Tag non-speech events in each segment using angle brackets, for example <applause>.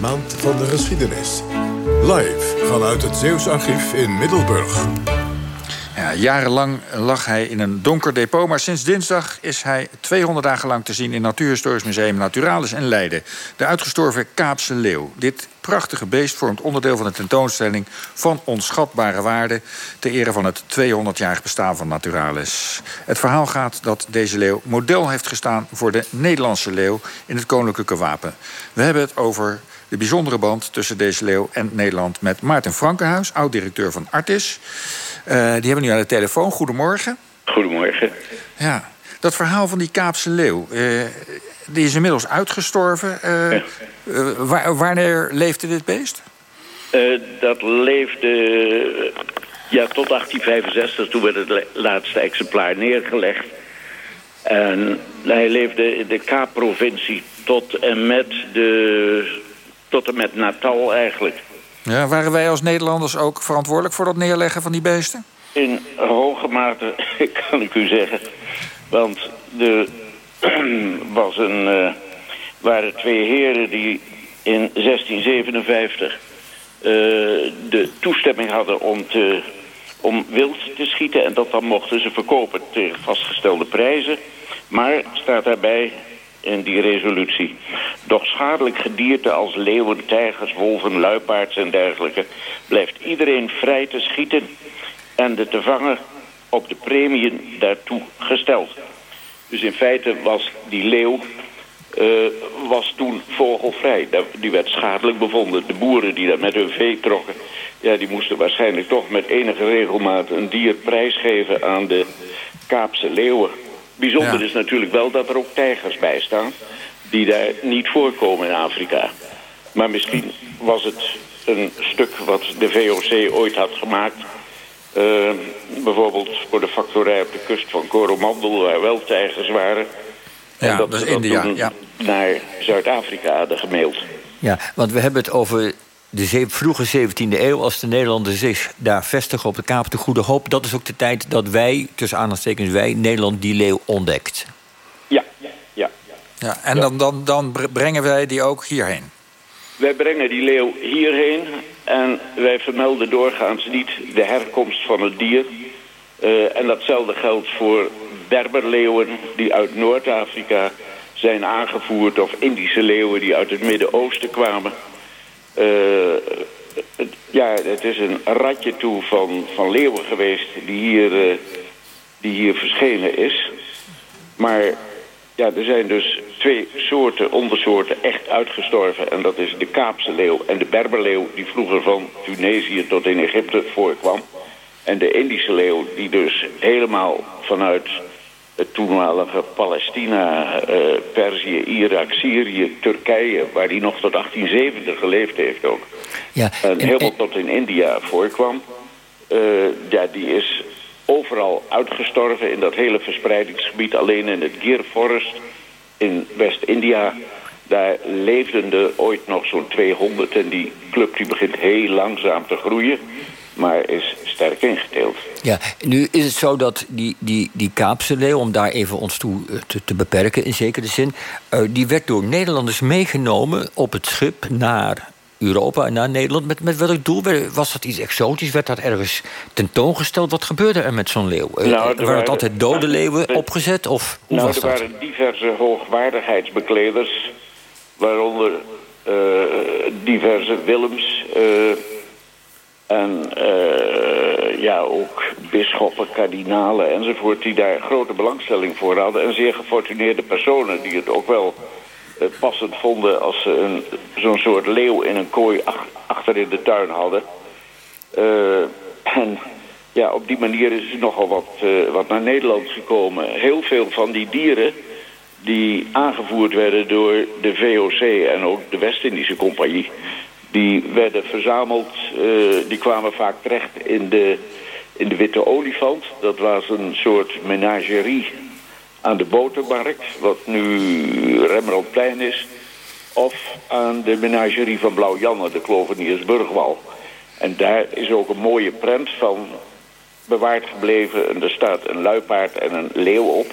Maand van de geschiedenis. Live vanuit het Zeeuws Archief in Middelburg. Ja, jarenlang lag hij in een donker depot, maar sinds dinsdag is hij 200 dagen lang te zien in Natuurhistorisch Museum Naturalis in Leiden. De uitgestorven Kaapse leeuw. Dit prachtige beest vormt onderdeel van de tentoonstelling van onschatbare waarde ter ere van het 200-jarig bestaan van Naturalis. Het verhaal gaat dat deze leeuw model heeft gestaan voor de Nederlandse leeuw in het koninklijke wapen. We hebben het over de bijzondere band tussen deze leeuw en Nederland met Maarten Frankenhuis, oud-directeur van Artis. Uh, die hebben we nu aan de telefoon. Goedemorgen. Goedemorgen. Ja, dat verhaal van die Kaapse leeuw, uh, die is inmiddels uitgestorven. Uh. Wa wanneer leefde dit beest? dat leefde ja, tot 1865, toen werd het laatste exemplaar neergelegd. En hij leefde in de Kaapprovincie tot en met de tot en met Natal eigenlijk. Ja, waren wij als Nederlanders ook verantwoordelijk voor dat neerleggen van die beesten? In hoge mate, <laughs> kan ik u zeggen. Want er <clears throat> was een, uh, waren twee heren die in 1657 uh, de toestemming hadden om, te, om wild te schieten. En dat dan mochten ze verkopen tegen vastgestelde prijzen. Maar staat daarbij in die resolutie. Doch schadelijk gedierte als leeuwen, tijgers, wolven, luipaards en dergelijke... blijft iedereen vrij te schieten en de te vangen op de premien daartoe gesteld. Dus in feite was die leeuw uh, was toen vogelvrij. Die werd schadelijk bevonden. De boeren die dat met hun vee trokken... Ja, die moesten waarschijnlijk toch met enige regelmaat een dier prijsgeven aan de Kaapse leeuwen. Bijzonder is natuurlijk wel dat er ook tijgers bij staan... die daar niet voorkomen in Afrika. Maar misschien was het een stuk wat de VOC ooit had gemaakt... Uh, bijvoorbeeld voor de factorij op de kust van Coromandel... waar wel tijgers waren. Ja, dat, dat is India, ja. naar Zuid-Afrika hadden gemaild. Ja, want we hebben het over de vroege 17e eeuw, als de Nederlanders zich daar vestigen op de Kaap de Goede Hoop, dat is ook de tijd dat wij, tussen aanhalingstekens wij, Nederland die leeuw ontdekt. Ja, ja. ja en Dan, dan, dan brengen wij die ook hierheen? Wij brengen die leeuw hierheen en wij vermelden doorgaans niet de herkomst van het dier. Uh, en datzelfde geldt voor berberleeuwen die uit Noord-Afrika zijn aangevoerd... of Indische leeuwen die uit het Midden-Oosten kwamen... Het is een ratje toe van, van leeuwen geweest die hier, uh, die hier verschenen is. Maar ja, er zijn dus twee soorten, ondersoorten echt uitgestorven. En dat is de Kaapse leeuw en de Berberleeuw... die vroeger van Tunesië tot in Egypte voorkwam. En de Indische leeuw die dus helemaal vanuit het toenmalige Palestina, uh, Perzië, Irak, Syrië, Turkije... waar die nog tot 1870 geleefd heeft ook. Ja, en, helemaal tot in India voorkwam. Uh, ja, die is overal uitgestorven in dat hele verspreidingsgebied. Alleen in het Gir Forest in West-India... daar leefden er ooit nog zo'n 200 en die club die begint heel langzaam te groeien maar is sterk ingeteeld. Ja, nu is het zo dat die, die, die Kaapse leeuw, om daar even ons toe eh, te, te beperken in zekere zin, uh, die werd door Nederlanders meegenomen op het schip naar Europa en naar Nederland. Met, met welk doel? Was dat iets exotisch? Werd dat ergens tentoongesteld? Wat gebeurde er met zo'n leeuw? Uh, nou, waren, waren het altijd dode leeuwen opgezet? Of hoe nou, was er waren diverse hoogwaardigheidsbekleders, waaronder diverse Willems en uh, ja, ook bisschoppen, kardinalen enzovoort... die daar grote belangstelling voor hadden. En zeer gefortuneerde personen die het ook wel passend vonden... als ze zo'n soort leeuw in een kooi ach, achter in de tuin hadden. Uh, en ja, op die manier is er nogal wat, wat naar Nederland gekomen. Heel veel van die dieren die aangevoerd werden door de VOC en ook de West-Indische Compagnie die werden verzameld, die kwamen vaak terecht in de, in de Witte Olifant. Dat was een soort menagerie aan de Botermarkt, wat nu Rembrandtplein is. Of aan de menagerie van Blauw-Janne, de Kloveniersburgwal. En daar is ook een mooie prent van bewaard gebleven. En er staat een luipaard en een leeuw op.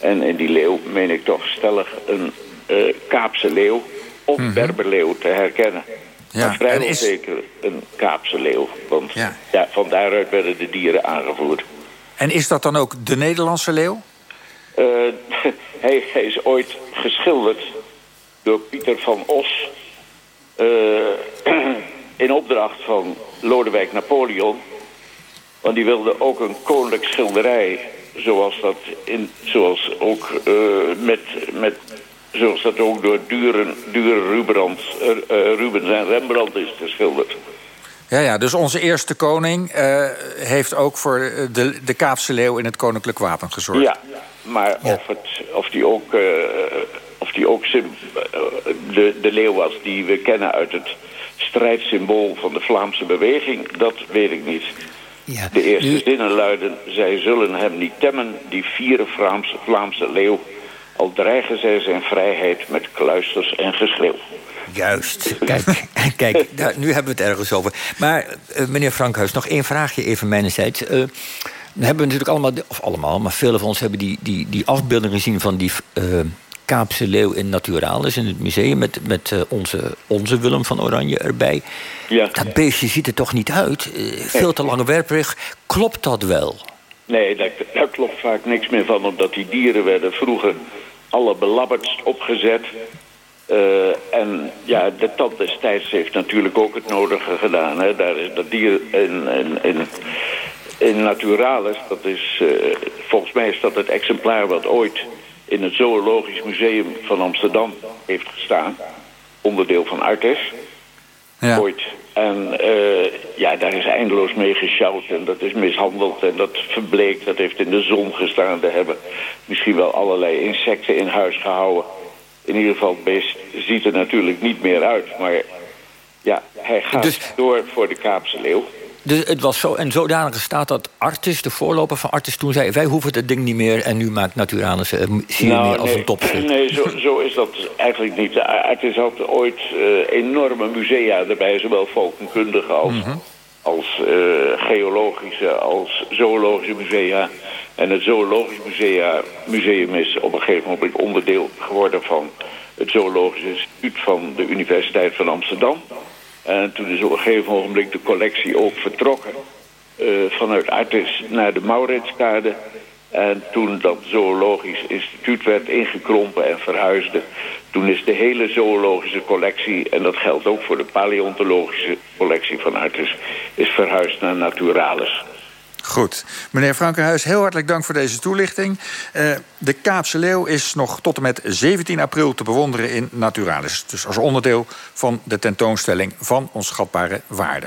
En in die leeuw meen ik toch stellig een uh, Kaapse leeuw of Mhm. berberleeuw te herkennen. Ja, Maar vrijwel is- zeker een Kaapse leeuw. Want Ja. ja. van daaruit werden de dieren aangevoerd. En is dat dan ook de Nederlandse leeuw? Eh, <laughs> hij, hij is ooit geschilderd door Pieter van Os... eh, <clears throat> in opdracht van Lodewijk Napoleon. Want die wilde ook een koninklijk schilderij... zoals dat, in, zoals ook, eh, met, met, zoals dat ook door Duren, Duren Rubens, Rubens en Rembrandt is geschilderd. Ja, ja, dus onze eerste koning heeft ook voor de, de Kaapse leeuw in het koninklijk wapen gezorgd. Ja, maar Of, het, of die ook, eh, of die ook sim- eh, de, de leeuw was die we kennen uit het strijdsymbool van de Vlaamse beweging, dat weet ik niet. Ja. De eerste Nu- zinnen luiden, zij zullen hem niet temmen, die vierde Vlaamse, Vlaamse leeuw. Al dreigen zij zijn vrijheid met kluisters en geschreeuw. Juist. <laughs> Kijk, <laughs> kijk daar, nu hebben we het ergens over. Maar eh, meneer Frankhuis, nog één vraagje even mijnerzijds. Eh, we hebben natuurlijk allemaal, of allemaal, maar velen van ons hebben die, die, die afbeelding gezien van die eh, Kaapse leeuw in Naturalis in het museum met, met eh, onze, onze Willem van Oranje erbij. Ja. Dat beestje ziet er toch niet uit? Eh, veel te lange werperig. Klopt dat wel? Nee, daar, daar klopt vaak niks meer van, omdat die dieren werden vroeger alle belabberd opgezet. En ja, de tand destijds heeft natuurlijk ook het nodige gedaan. Hè. Daar is dat dier in, in, in, in Naturalis, dat is, eh, volgens mij is dat het exemplaar wat ooit in het Zoologisch Museum van Amsterdam heeft gestaan. Onderdeel van Artes. Ja. Ooit. En eh, ja, daar is eindeloos mee gesjouwd en dat is mishandeld en dat verbleekt. Dat heeft in de zon gestaan. Daar hebben misschien wel allerlei insecten in huis gehouden. In ieder geval, het beest ziet er natuurlijk niet meer uit. Maar ja, hij gaat Dus- door voor de Kaapse leeuw. Dus het was zo en zodanig staat dat Artis, de voorloper van Artis, toen zei: Wij hoeven het ding niet meer en nu maakt Naturalis eh, zie je meer als nee, een topschrift. <clears throat> nee zo, zo is dat eigenlijk niet. Het is had ooit eh, enorme musea erbij, zowel volkenkundige als, als eh, geologische, als zoologische musea. En het zoologisch musea, museum is op een gegeven moment onderdeel geworden van het zoologisch instituut van de Universiteit van Amsterdam. En toen is op een gegeven ogenblik de collectie ook vertrokken eh, vanuit Artis naar de Mauritskade. En toen dat zoologisch instituut werd ingekrompen en verhuisde... toen is de hele zoologische collectie, en dat geldt ook voor de paleontologische collectie van Artis... is verhuisd naar Naturalis. Goed. Meneer Frankenhuis, heel hartelijk dank voor deze toelichting. Eh, de Kaapse leeuw is nog tot en met 17 april te bewonderen in Naturalis. Dus als onderdeel van de tentoonstelling van onschatbare waarde.